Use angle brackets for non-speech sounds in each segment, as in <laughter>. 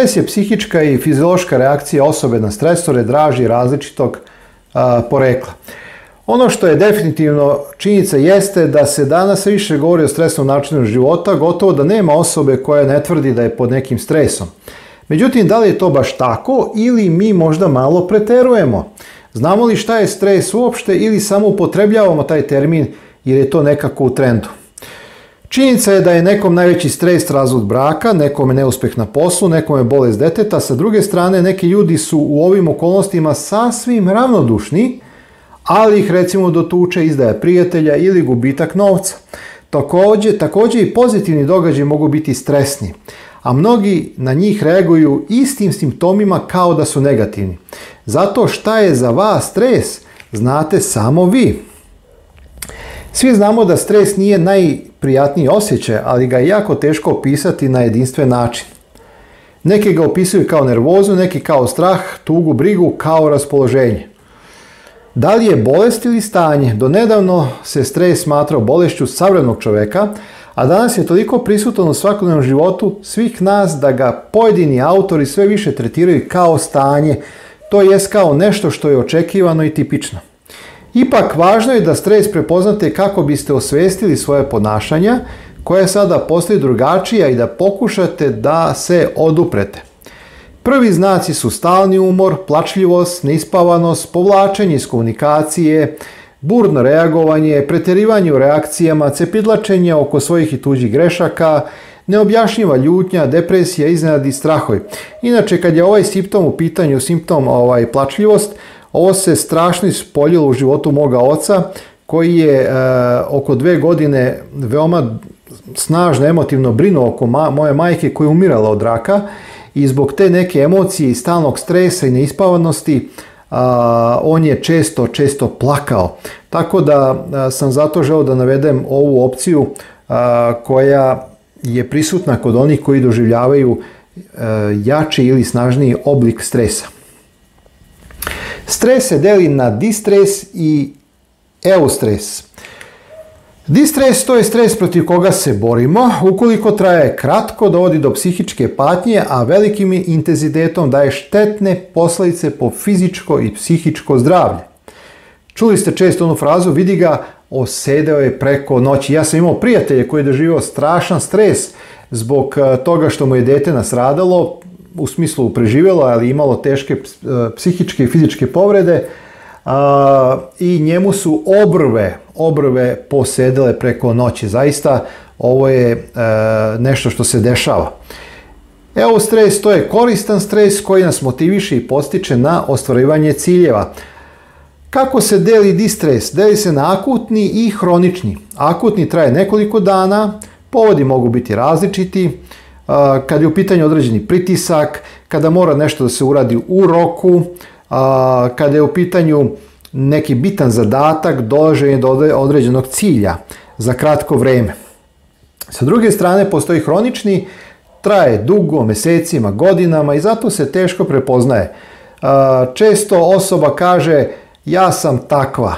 Stres je psihička i fiziološka reakcija osobe na stresore draži različitog porekla. Ono što je definitivno činjenica jeste da se danas više govori o stresnom načinu života, gotovo da nema osobe koja ne tvrdi da je pod nekim stresom. Međutim, da li je to baš tako ili mi možda malo preterujemo? Znamo li šta je stres uopšte ili samo upotrebljavamo taj termin jer je to nekako u trendu? Činjenica je da je nekom najveći stres razvod braka, je neuspjeh na poslu, je bolest deteta, sa druge strane neki ljudi su u ovim okolnostima sasvim ravnodušni, ali ih recimo dotuče izdaja prijatelja ili gubitak novca. Također, također i pozitivni događaji mogu biti stresni, a mnogi na njih reaguju istim simptomima kao da su negativni. Zato šta je za vas stres, znate samo vi. Svi znamo da stres nije najprijatniji osjećaj, ali ga je jako teško opisati na jedinstven način. Neki ga opisuju kao nervozu, neki kao strah, tugu, brigu, kao raspoloženje. Da li je bolest ili stanje? Do nedavno se stres smatrao bolešću savrednog čovjeka, a danas je toliko prisutan u svakodnevnom životu svih nas da ga pojedini autori sve više tretiraju kao stanje, to jest kao nešto što je očekivano i tipično. Ipak važno je da stres prepoznate kako biste osvestili svoje ponašanja koje sada postoji drugačija i da pokušate da se oduprete. Prvi znaci su stalni umor, plačljivost, neispavanost, povlačenje iz komunikacije, burno reagovanje, pretjerivanje u reakcijama, cepidlačenje oko svojih i tuđih grešaka, neobjašnjiva ljutnja, depresija, i strahovi. Inače, kad je ovaj simptom u pitanju, simptom ovaj, plačljivost, ovo se strašno ispoljilo u životu moga oca koji je e, oko dve godine veoma snažno emotivno brinuo oko moje majke koja je umirala od raka i zbog te neke emocije i stalnog stresa i neispavanosti on je često, često plakao. Tako da e, sam zato želio da navedem ovu opciju e, koja je prisutna kod onih koji doživljavaju jači ili snažniji oblik stresa. Stres se deli na distres i eustres. Distres to je stres protiv koga se borimo. Ukoliko traje kratko, dovodi do psihičke patnje, a velikim intenzitetom daje štetne posljedice po fizičko i psihičko zdravlje. Čuli ste često onu frazu, vidi ga, osedeo je preko noći. Ja sam imao prijatelje koji je doživio strašan stres zbog eh, toga što mu je dete nasradalo u smislu preživjelo, ali imalo teške e, psihičke i fizičke povrede i njemu su obrve, obrve posedele preko noći. Zaista ovo je e, nešto što se dešava. Evo stres, to je koristan stres koji nas motiviše i postiče na ostvarivanje ciljeva. Kako se deli distres? Deli se na akutni i hronični. Akutni traje nekoliko dana, povodi mogu biti različiti, kad je u pitanju određeni pritisak, kada mora nešto da se uradi u roku, kada je u pitanju neki bitan zadatak, dolaženje do određenog cilja za kratko vrijeme. Sa druge strane postoji hronični, traje dugo, mjesecima, godinama i zato se teško prepoznaje. Često osoba kaže ja sam takva.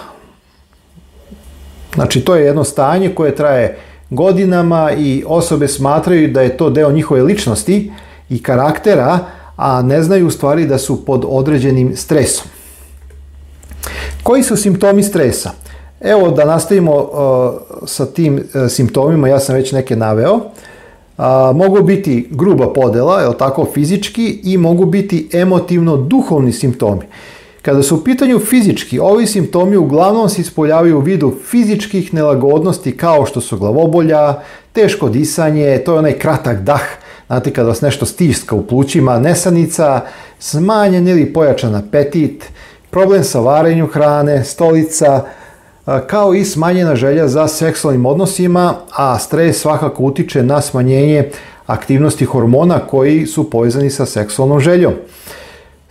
Znači to je jedno stanje koje traje godinama i osobe smatraju da je to deo njihove ličnosti i karaktera, a ne znaju u stvari da su pod određenim stresom. Koji su simptomi stresa? Evo da nastavimo uh, sa tim uh, simptomima, ja sam već neke naveo. Uh, mogu biti gruba podela, je tako, fizički i mogu biti emotivno-duhovni simptomi. Kada su u pitanju fizički, ovi simptomi uglavnom se ispoljavaju u vidu fizičkih nelagodnosti kao što su glavobolja, teško disanje, to je onaj kratak dah, znate kada vas nešto stiska u plućima, nesanica, smanjen ili pojačan apetit, problem sa varenju hrane, stolica, kao i smanjena želja za seksualnim odnosima, a stres svakako utiče na smanjenje aktivnosti hormona koji su povezani sa seksualnom željom.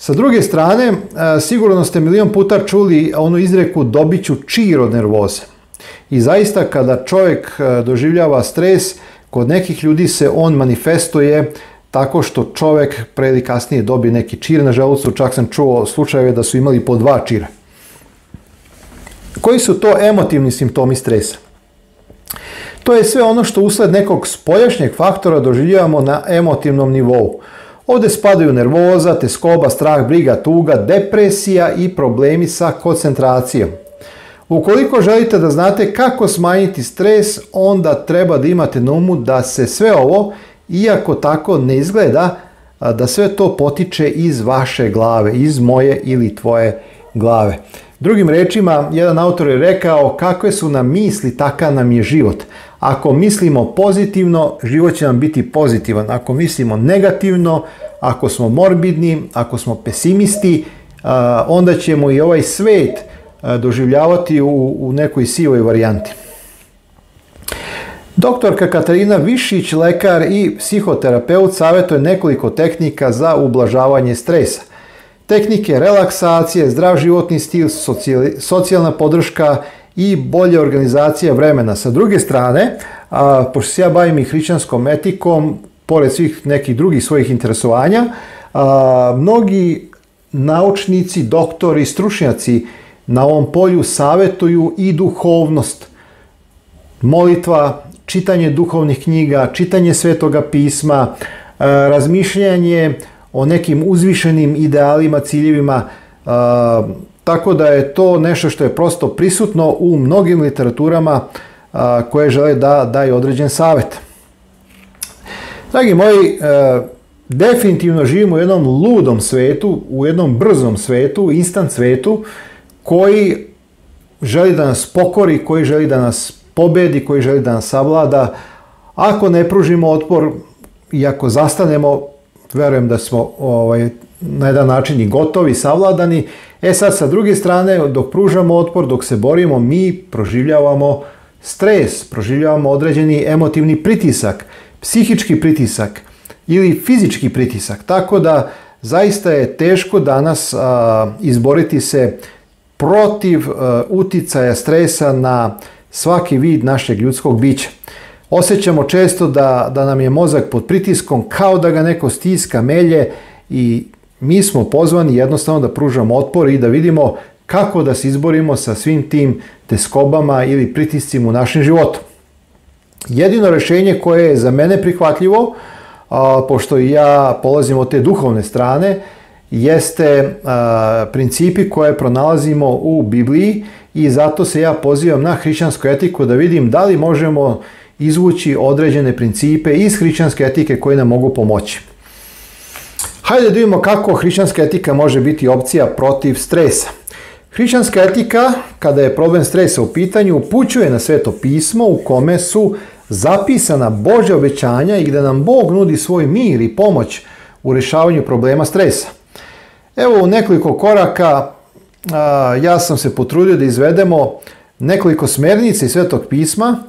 Sa druge strane, e, sigurno ste milion puta čuli onu izreku dobit ću čir od nervoze. I zaista kada čovjek e, doživljava stres, kod nekih ljudi se on manifestuje tako što čovjek pre ili kasnije dobije neki čir na želucu. Čak sam čuo slučajeve da su imali po dva čira. Koji su to emotivni simptomi stresa? To je sve ono što usled nekog spoljašnjeg faktora doživljavamo na emotivnom nivou. Ovdje spadaju nervoza, teskoba, strah, briga, tuga, depresija i problemi sa koncentracijom. Ukoliko želite da znate kako smanjiti stres, onda treba da imate na umu da se sve ovo, iako tako ne izgleda, da sve to potiče iz vaše glave, iz moje ili tvoje glave. Drugim rečima, jedan autor je rekao kakve su nam misli, takav nam je život. Ako mislimo pozitivno, život će nam biti pozitivan. Ako mislimo negativno, ako smo morbidni, ako smo pesimisti, onda ćemo i ovaj svet doživljavati u, nekoj sivoj varijanti. Doktorka Katarina Višić, lekar i psihoterapeut, savjetuje nekoliko tehnika za ublažavanje stresa. Tehnike relaksacije, zdrav životni stil, socijalna podrška i bolje organizacije vremena. Sa druge strane, a, pošto se ja bavim i hrišćanskom etikom, pored svih nekih drugih svojih interesovanja, mnogi naučnici, doktori, stručnjaci na ovom polju savjetuju i duhovnost. Molitva, čitanje duhovnih knjiga, čitanje svetoga pisma, razmišljanje o nekim uzvišenim idealima, ciljevima, tako da je to nešto što je prosto prisutno u mnogim literaturama koje žele da daju određen savjet. Dragi moji, e, definitivno živimo u jednom ludom svetu, u jednom brzom svetu, instant svetu, koji želi da nas pokori, koji želi da nas pobedi, koji želi da nas savlada. Ako ne pružimo otpor i ako zastanemo, verujem da smo ovaj, na jedan način i gotovi, savladani E sad, sa druge strane, dok pružamo otpor, dok se borimo, mi proživljavamo stres, proživljavamo određeni emotivni pritisak, psihički pritisak ili fizički pritisak. Tako da zaista je teško danas izboriti se protiv e, uticaja stresa na svaki vid našeg ljudskog bića. Osjećamo često da, da nam je mozak pod pritiskom kao da ga neko stiska, melje i mi smo pozvani jednostavno da pružamo otpor i da vidimo kako da se izborimo sa svim tim teskobama ili pritiscima u našem životu. Jedino rješenje koje je za mene prihvatljivo, pošto i ja polazim od te duhovne strane, jeste principi koje pronalazimo u Bibliji i zato se ja pozivam na hrišćansku etiku da vidim da li možemo izvući određene principe iz hrišćanske etike koje nam mogu pomoći. Hajde da vidimo kako hrišćanska etika može biti opcija protiv stresa. Hrišćanska etika, kada je problem stresa u pitanju, upućuje na sveto pismo u kome su zapisana Bože obećanja i da nam Bog nudi svoj mir i pomoć u rješavanju problema stresa. Evo u nekoliko koraka ja sam se potrudio da izvedemo nekoliko smernice iz Svetog pisma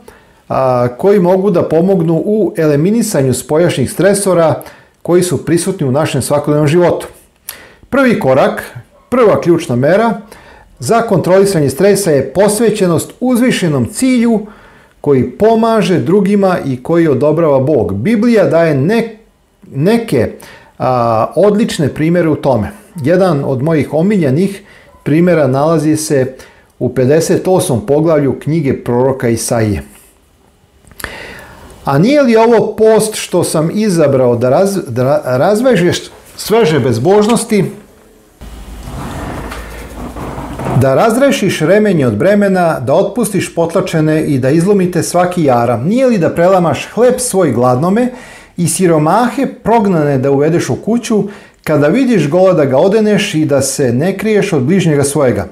koji mogu da pomognu u eliminisanju spojašnjih stresora koji su prisutni u našem svakodnevnom životu. Prvi korak, prva ključna mera za kontrolisanje stresa je posvećenost uzvišenom cilju koji pomaže drugima i koji odobrava Bog. Biblija daje neke odlične primjere u tome. Jedan od mojih omiljenih primjera nalazi se u 58. poglavlju knjige proroka Isaije. A nije li ovo post što sam izabrao da, razvežeš sveže bezbožnosti, da razrešiš remenje od bremena, da otpustiš potlačene i da izlomite svaki jaram. Nije li da prelamaš hleb svoj gladnome i siromahe prognane da uvedeš u kuću, kada vidiš gola da ga odeneš i da se ne kriješ od bližnjega svojega.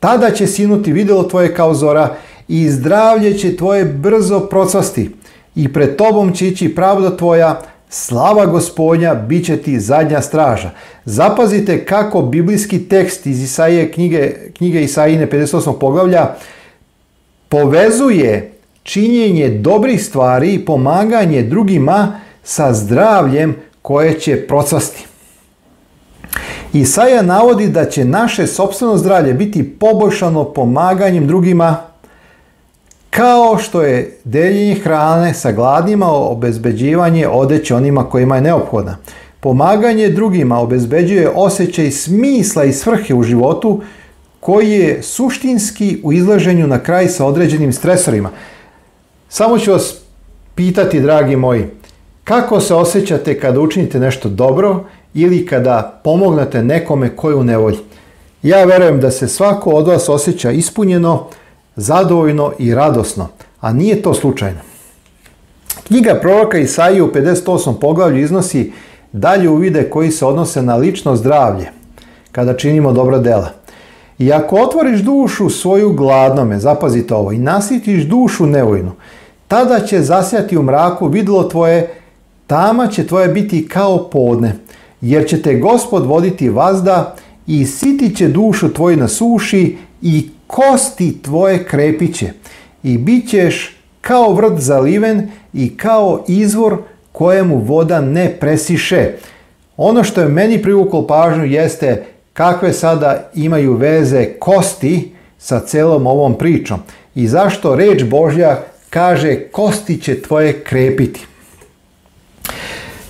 Tada će sinuti vidjelo tvoje kao zora i zdravlje će tvoje brzo procvasti i pred tobom će ići pravda tvoja, slava gospodnja bit će ti zadnja straža. Zapazite kako biblijski tekst iz Isaije knjige, knjige Isaine 58. poglavlja povezuje činjenje dobrih stvari i pomaganje drugima sa zdravljem koje će procvasti. Isaija navodi da će naše sobstveno zdravlje biti poboljšano pomaganjem drugima kao što je deljenje hrane sa gladnima obezbeđivanje odeće onima kojima je neophodna. Pomaganje drugima obezbeđuje osjećaj smisla i svrhe u životu koji je suštinski u izlaženju na kraj sa određenim stresorima. Samo ću vas pitati, dragi moji, kako se osjećate kada učinite nešto dobro ili kada pomognete nekome koju ne nevolji Ja verujem da se svako od vas osjeća ispunjeno, zadovoljno i radosno, a nije to slučajno. Knjiga proroka Isaije u 58. poglavlju iznosi dalje uvide koji se odnose na lično zdravlje kada činimo dobra dela. I ako otvoriš dušu svoju gladnome, zapazite ovo, i nasitiš dušu nevojnu, tada će zasjati u mraku vidlo tvoje, tama će tvoje biti kao podne, jer će te gospod voditi vazda i siti će dušu tvoju na suši i kosti tvoje krepiće i bit ćeš kao vrt zaliven i kao izvor kojemu voda ne presiše. Ono što je meni privuklo pažnju jeste kakve sada imaju veze kosti sa celom ovom pričom i zašto reč Božja kaže kosti će tvoje krepiti.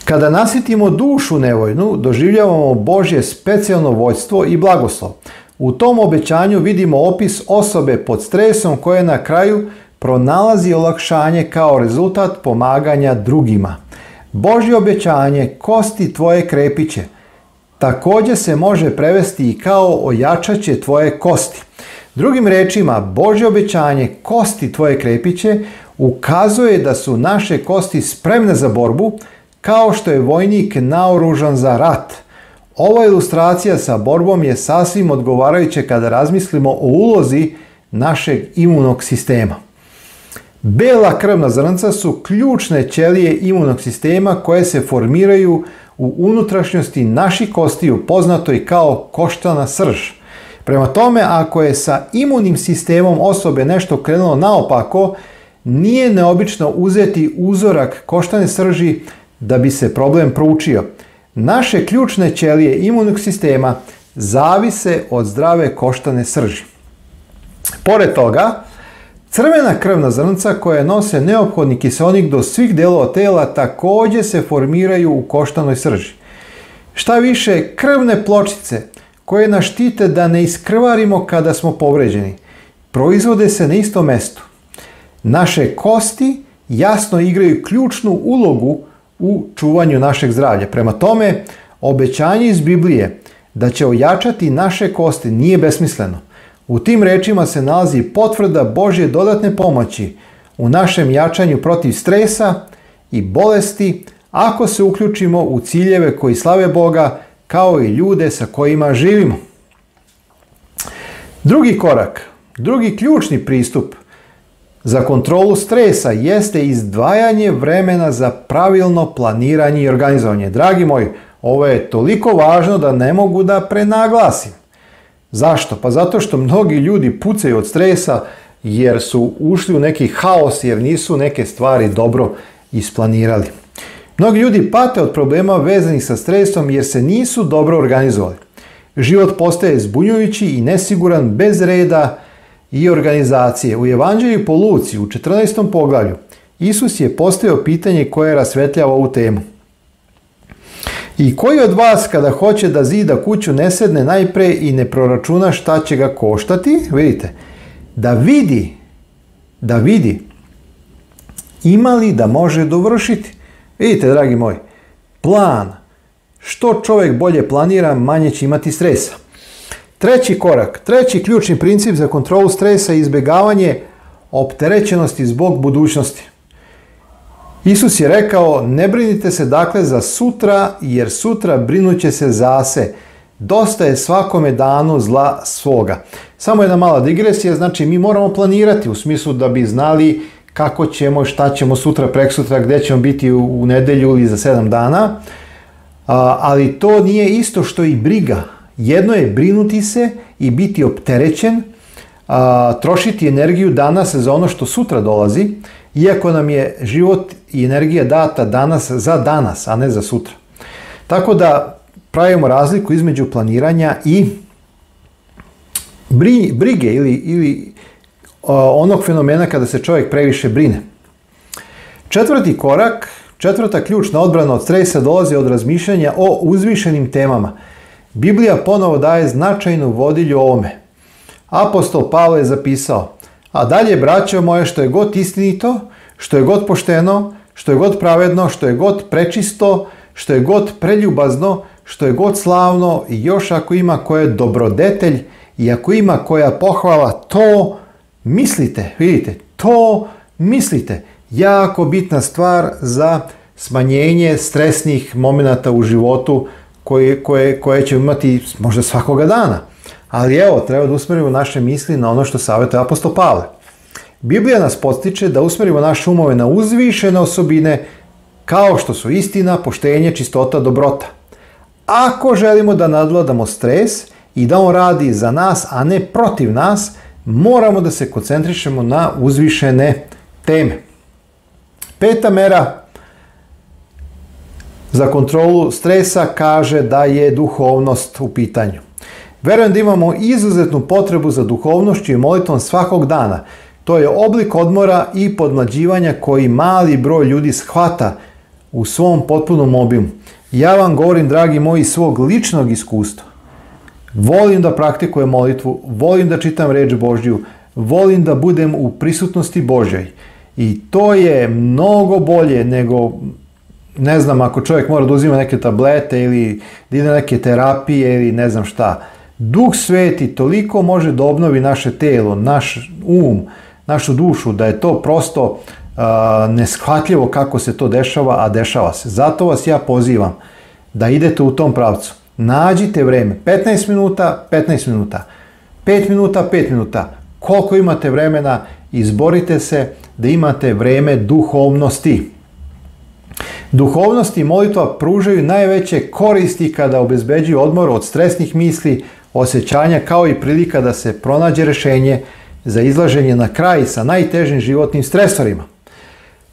Kada nasitimo dušu nevojnu, doživljavamo Božje specijalno vojstvo i blagoslov. U tom obećanju vidimo opis osobe pod stresom koje na kraju pronalazi olakšanje kao rezultat pomaganja drugima. Božje obećanje kosti tvoje krepiće. Također se može prevesti i kao ojačaće tvoje kosti. Drugim rečima, Božje obećanje kosti tvoje krepiće ukazuje da su naše kosti spremne za borbu kao što je vojnik naoružan za rat – ova ilustracija sa borbom je sasvim odgovarajuća kada razmislimo o ulozi našeg imunog sistema. Bela krvna zrnca su ključne ćelije imunog sistema koje se formiraju u unutrašnjosti naših kostiju poznatoj kao koštana srž. Prema tome, ako je sa imunim sistemom osobe nešto krenulo naopako, nije neobično uzeti uzorak koštane srži da bi se problem proučio. Naše ključne ćelije imunog sistema zavise od zdrave koštane srži. Pored toga, crvena krvna zrnca koja nose neophodni kiselnik do svih delova tela također se formiraju u koštanoj srži. Šta više, krvne pločice koje nas štite da ne iskrvarimo kada smo povređeni, proizvode se na istom mestu. Naše kosti jasno igraju ključnu ulogu u čuvanju našeg zdravlja. Prema tome, obećanje iz Biblije da će ojačati naše kosti nije besmisleno. U tim rečima se nalazi potvrda Božje dodatne pomoći u našem jačanju protiv stresa i bolesti ako se uključimo u ciljeve koji slave Boga kao i ljude sa kojima živimo. Drugi korak, drugi ključni pristup – za kontrolu stresa jeste izdvajanje vremena za pravilno planiranje i organizovanje. Dragi moji, ovo je toliko važno da ne mogu da prenaglasim. Zašto? Pa zato što mnogi ljudi pucaju od stresa jer su ušli u neki haos, jer nisu neke stvari dobro isplanirali. Mnogi ljudi pate od problema vezanih sa stresom jer se nisu dobro organizovali. Život postaje zbunjujući i nesiguran bez reda, i organizacije. U Evanđelju po Luci u 14. poglavlju Isus je postavio pitanje koje rasvetljava ovu temu. I koji od vas kada hoće da zida kuću ne sedne najpre i ne proračuna šta će ga koštati, vidite, da vidi, da vidi ima li da može dovršiti. Vidite, dragi moji, plan, što čovjek bolje planira, manje će imati stresa. Treći korak, treći ključni princip za kontrolu stresa je izbjegavanje opterećenosti zbog budućnosti. Isus je rekao, ne brinite se dakle za sutra, jer sutra brinut će se zase. Dosta je svakome danu zla svoga. Samo jedna mala digresija, znači mi moramo planirati u smislu da bi znali kako ćemo, šta ćemo sutra, preksutra, gdje ćemo biti u, nedelju ili za sedam dana. ali to nije isto što i briga. Jedno je brinuti se i biti opterećen, trošiti energiju danas za ono što sutra dolazi, iako nam je život i energija data danas za danas, a ne za sutra. Tako da pravimo razliku između planiranja i bri, brige ili, ili onog fenomena kada se čovjek previše brine. Četvrti korak, četvrta ključna odbrana od stresa dolazi od razmišljanja o uzvišenim temama – Biblija ponovo daje značajnu vodilju ovome. Apostol Pavle je zapisao, a dalje, braće moje, što je god istinito, što je god pošteno, što je god pravedno, što je god prečisto, što je god preljubazno, što je god slavno i još ako ima koje dobrodetelj i ako ima koja pohvala, to mislite, vidite, to mislite. Jako bitna stvar za smanjenje stresnih momenata u životu, koje, koje, koje ćemo imati možda svakoga dana. Ali evo, treba da usmerimo naše misli na ono što savjetuje apostol Pavle. Biblija nas postiče da usmerimo naše umove na uzvišene osobine kao što su istina, poštenje, čistota, dobrota. Ako želimo da nadvladamo stres i da on radi za nas, a ne protiv nas, moramo da se koncentrišemo na uzvišene teme. Peta mera za kontrolu stresa kaže da je duhovnost u pitanju. Verujem da imamo izuzetnu potrebu za duhovnošću i molitvom svakog dana. To je oblik odmora i podmlađivanja koji mali broj ljudi shvata u svom potpunom obimu. Ja vam govorim, dragi moji, svog ličnog iskustva. Volim da praktikujem molitvu, volim da čitam reč Božju, volim da budem u prisutnosti Božjoj. I to je mnogo bolje nego ne znam, ako čovjek mora da uzima neke tablete ili da ide neke terapije ili ne znam šta, Duh Sveti toliko može da obnovi naše telo, naš um, našu dušu, da je to prosto uh, neshvatljivo kako se to dešava, a dešava se. Zato vas ja pozivam da idete u tom pravcu. Nađite vreme, 15 minuta, 15 minuta, 5 minuta, 5 minuta, koliko imate vremena, izborite se da imate vreme duhovnosti. Duhovnost i molitva pružaju najveće koristi kada obezbeđuju odmor od stresnih misli, osjećanja kao i prilika da se pronađe rešenje za izlaženje na kraj sa najtežim životnim stresorima.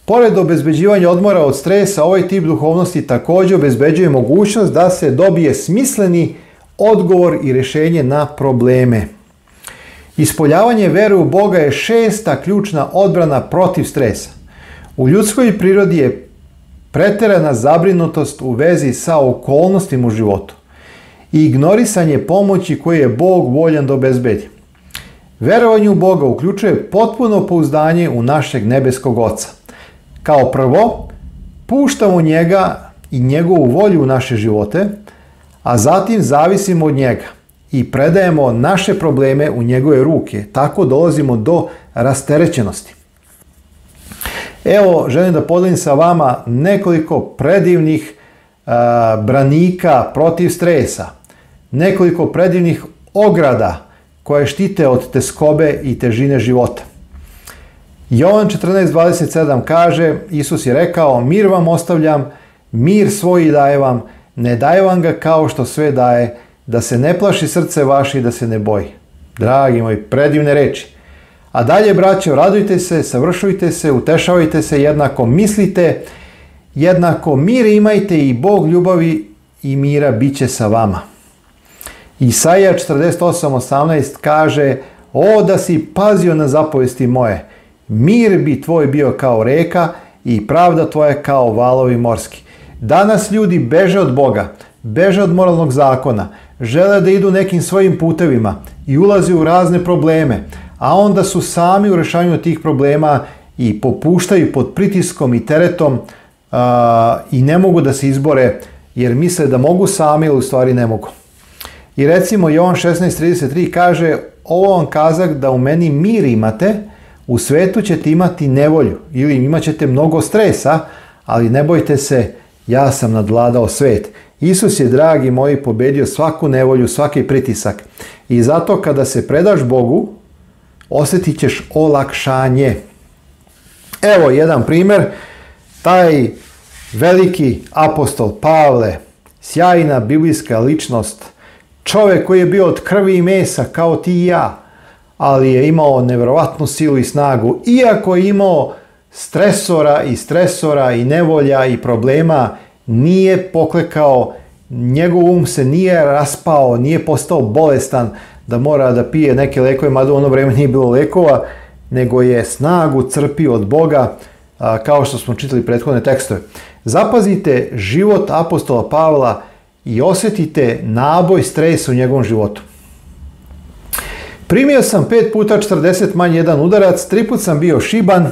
Pored obezbeđivanja odmora od stresa, ovaj tip duhovnosti također obezbeđuje mogućnost da se dobije smisleni odgovor i rješenje na probleme. Ispoljavanje vere u Boga je šesta ključna odbrana protiv stresa. U ljudskoj prirodi je pretjerana zabrinutost u vezi sa okolnostima u životu i ignorisanje pomoći koje je Bog voljan da obezbedi. Verovanje u Boga uključuje potpuno pouzdanje u našeg nebeskog Oca. Kao prvo, puštamo njega i njegovu volju u naše živote, a zatim zavisimo od njega i predajemo naše probleme u njegove ruke. Tako dolazimo do rasterećenosti. Evo, želim da podelim sa vama nekoliko predivnih e, branika protiv stresa. Nekoliko predivnih ograda koje štite od teskobe i težine života. Jovan 14.27 kaže, Isus je rekao, mir vam ostavljam, mir svoj daje vam, ne daje vam ga kao što sve daje, da se ne plaši srce vaše i da se ne boji. Dragi moji, predivne reči. A dalje, braćo, radujte se, savršujte se, utešavajte se, jednako mislite, jednako mir imajte i Bog ljubavi i mira bit će sa vama. Isaija 48.18 kaže O da si pazio na zapovesti moje, mir bi tvoj bio kao reka i pravda tvoja kao valovi morski. Danas ljudi beže od Boga, beže od moralnog zakona, žele da idu nekim svojim putevima i ulaze u razne probleme, a onda su sami u rješavanju tih problema i popuštaju pod pritiskom i teretom i ne mogu da se izbore jer misle da mogu sami, ili u stvari ne mogu. I recimo Jovan 16.33 kaže ovo vam kazak da u meni mir imate, u svetu ćete imati nevolju ili imat ćete mnogo stresa, ali ne bojte se, ja sam nadvladao svet. Isus je, dragi moji, pobedio svaku nevolju, svaki pritisak. I zato kada se predaš Bogu, osjetit ćeš olakšanje. Evo jedan primjer, taj veliki apostol Pavle, sjajna biblijska ličnost, čovjek koji je bio od krvi i mesa kao ti i ja, ali je imao nevjerovatnu silu i snagu, iako je imao stresora i stresora i nevolja i problema, nije poklekao, njegov um se nije raspao, nije postao bolestan, da mora da pije neke lekove, mada u ono vrijeme nije bilo lekova, nego je snagu crpio od Boga, kao što smo čitali prethodne tekstove. Zapazite život apostola Pavla i osjetite naboj stresa u njegovom životu. Primio sam pet puta 40 manje jedan udarac, tri put sam bio šiban,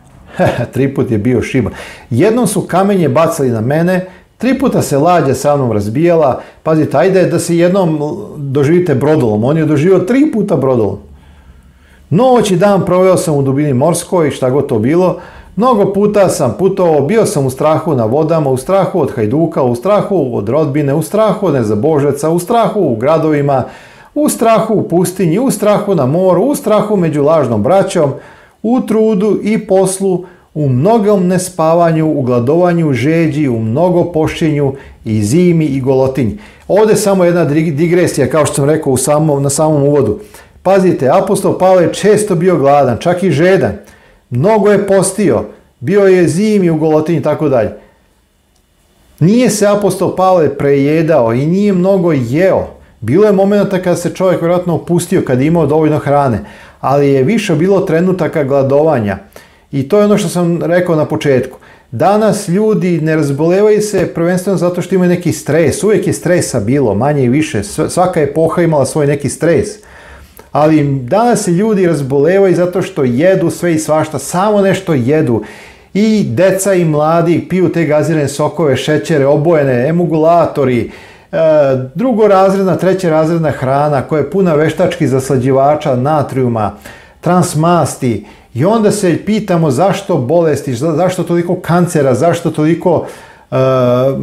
<laughs> tri put je bio šiban. Jednom su kamenje bacali na mene, Tri puta se lađa sa mnom razbijala. Pazite, ajde da se jednom doživite brodolom. On je doživio tri puta brodolom. Noć i dan proveo sam u dubini morskoj, šta god to bilo. Mnogo puta sam putovao, bio sam u strahu na vodama, u strahu od hajduka, u strahu od rodbine, u strahu od nezabožaca, u strahu u gradovima, u strahu u pustinji, u strahu na moru, u strahu među lažnom braćom, u trudu i poslu, u mnogom nespavanju, u gladovanju, žeđi, u mnogo pošćenju i zimi i golotinji. Ovdje samo jedna digresija, kao što sam rekao u samom, na samom uvodu. Pazite, apostol Pavle je često bio gladan, čak i žedan. Mnogo je postio, bio je zimi u golotinji i tako dalje. Nije se apostol Pavle prejedao i nije mnogo jeo. Bilo je momenata kada se čovjek vjerojatno opustio, kada je imao dovoljno hrane, ali je više bilo trenutaka gladovanja i to je ono što sam rekao na početku. Danas ljudi ne razbolevaju se prvenstveno zato što imaju neki stres. Uvijek je stresa bilo, manje i više. Svaka epoha imala svoj neki stres. Ali danas se ljudi razbolevaju zato što jedu sve i svašta, samo nešto jedu. I deca i mladi piju te gazirane sokove, šećere, obojene, emugulatori, e, drugorazredna, trećerazredna hrana koja je puna veštačkih zaslađivača, natriuma transmasti i onda se pitamo zašto bolesti, zašto toliko kancera, zašto toliko e,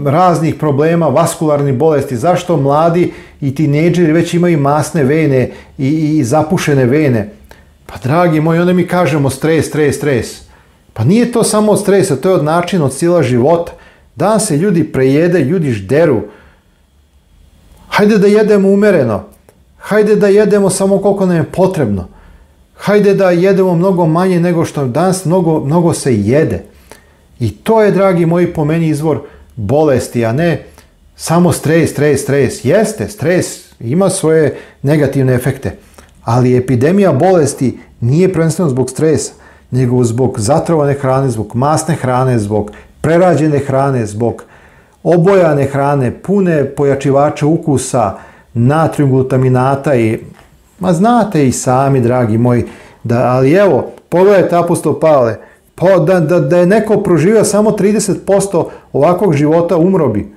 raznih problema, vaskularnih bolesti, zašto mladi i tineđeri već imaju masne vene i, zapušene vene. Pa dragi moji, onda mi kažemo stres, stres, stres. Pa nije to samo od stresa, to je od načina, od sila života. Dan se ljudi prejede, ljudi žderu. Hajde da jedemo umereno. Hajde da jedemo samo koliko nam je potrebno. Hajde da jedemo mnogo manje nego što danas mnogo, mnogo se jede. I to je, dragi moji, po meni izvor bolesti, a ne samo stres, stres, stres. Jeste, stres ima svoje negativne efekte, ali epidemija bolesti nije prvenstveno zbog stresa, nego zbog zatrovane hrane, zbog masne hrane, zbog prerađene hrane, zbog obojane hrane, pune pojačivača ukusa, natrium glutaminata i Ma znate i sami, dragi moji, da, ali evo, pogledajte apostol Pavle, pa da, da, je neko proživio samo 30% ovakvog života, umro bi.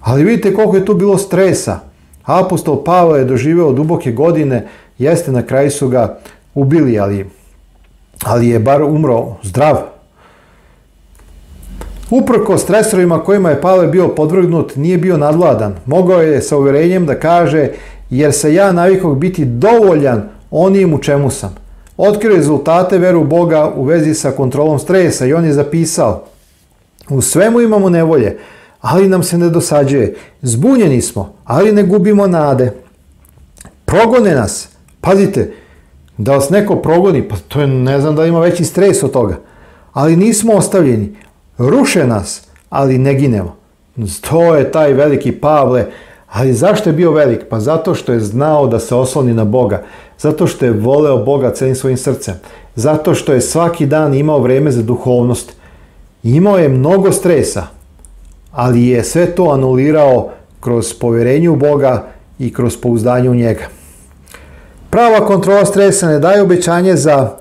Ali vidite koliko je tu bilo stresa. Apostol Pavle je doživio duboke godine, jeste na kraju su ga ubili, ali, ali je bar umro zdrav. Uprko stresorima kojima je Pavle bio podvrgnut, nije bio nadladan. Mogao je sa uvjerenjem da kaže jer se ja navikog biti dovoljan onim u čemu sam. Otkrio rezultate veru Boga u vezi sa kontrolom stresa i on je zapisao U svemu imamo nevolje, ali nam se ne dosađuje. Zbunjeni smo, ali ne gubimo nade. Progone nas. Pazite, da vas neko progoni, pa to je, ne znam da ima veći stres od toga. Ali nismo ostavljeni. Ruše nas, ali ne ginemo. To je taj veliki Pavle, ali zašto je bio velik? Pa zato što je znao da se osloni na Boga. Zato što je voleo Boga celim svojim srcem. Zato što je svaki dan imao vrijeme za duhovnost. Imao je mnogo stresa, ali je sve to anulirao kroz povjerenje u Boga i kroz pouzdanje u njega. Prava kontrola stresa ne daje obećanje za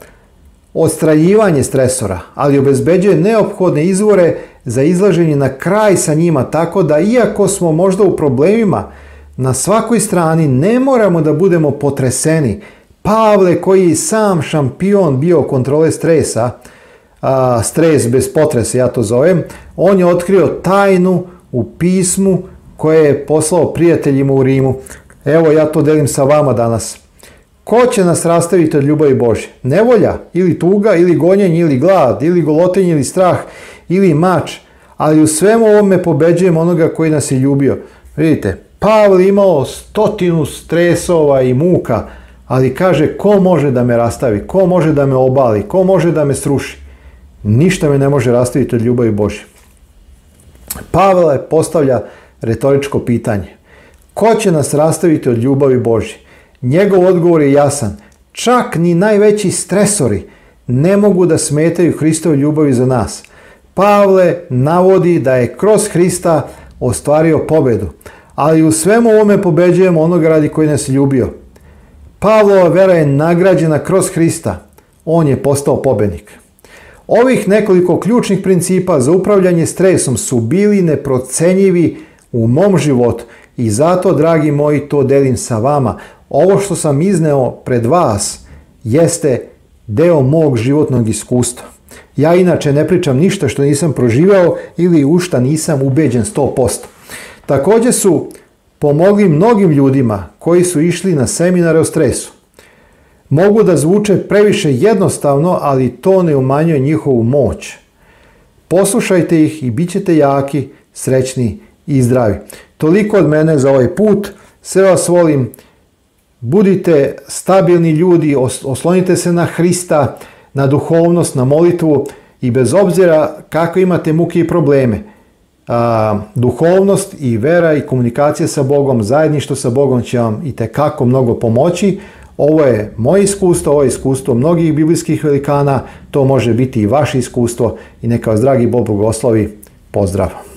ostrajivanje stresora, ali obezbeđuje neophodne izvore za izlaženje na kraj sa njima tako da iako smo možda u problemima, na svakoj strani ne moramo da budemo potreseni. Pavle koji je sam šampion bio kontrole stresa, a, stres bez potresa ja to zovem, on je otkrio tajnu u pismu koje je poslao prijateljima u Rimu. Evo ja to delim sa vama danas. Ko će nas rastaviti od ljubavi Bože? Nevolja, ili tuga, ili gonjenje, ili glad, ili golotenje, ili strah, ili mač, ali u svemu ovome pobeđujemo onoga koji nas je ljubio. Vidite, Pavle imao stotinu stresova i muka, ali kaže ko može da me rastavi, ko može da me obali, ko može da me sruši. Ništa me ne može rastaviti od ljubavi Božje. je postavlja retoričko pitanje. Ko će nas rastaviti od ljubavi Boži Njegov odgovor je jasan. Čak ni najveći stresori ne mogu da smetaju Hristovoj ljubavi za nas – Pavle navodi da je kroz Hrista ostvario pobedu, ali u svemu ovome pobeđujemo onog radi koji nas ljubio. Pavlova vera je nagrađena kroz Hrista, on je postao pobjednik. Ovih nekoliko ključnih principa za upravljanje stresom su bili neprocenjivi u mom životu i zato, dragi moji, to delim sa vama. Ovo što sam izneo pred vas jeste deo mog životnog iskustva. Ja inače ne pričam ništa što nisam proživao ili u šta nisam ubeđen 100%. Također su pomogli mnogim ljudima koji su išli na seminare o stresu. Mogu da zvuče previše jednostavno, ali to ne umanjuje njihovu moć. Poslušajte ih i bit ćete jaki, srećni i zdravi. Toliko od mene za ovaj put. Sve vas volim. Budite stabilni ljudi, oslonite se na Hrista, na duhovnost, na molitvu i bez obzira kako imate muke i probleme, duhovnost i vera i komunikacija sa Bogom, zajedništvo sa Bogom će vam i tekako mnogo pomoći. Ovo je moje iskustvo, ovo je iskustvo mnogih biblijskih velikana, to može biti i vaše iskustvo i neka vas dragi Bog blagoslovi. Pozdrav!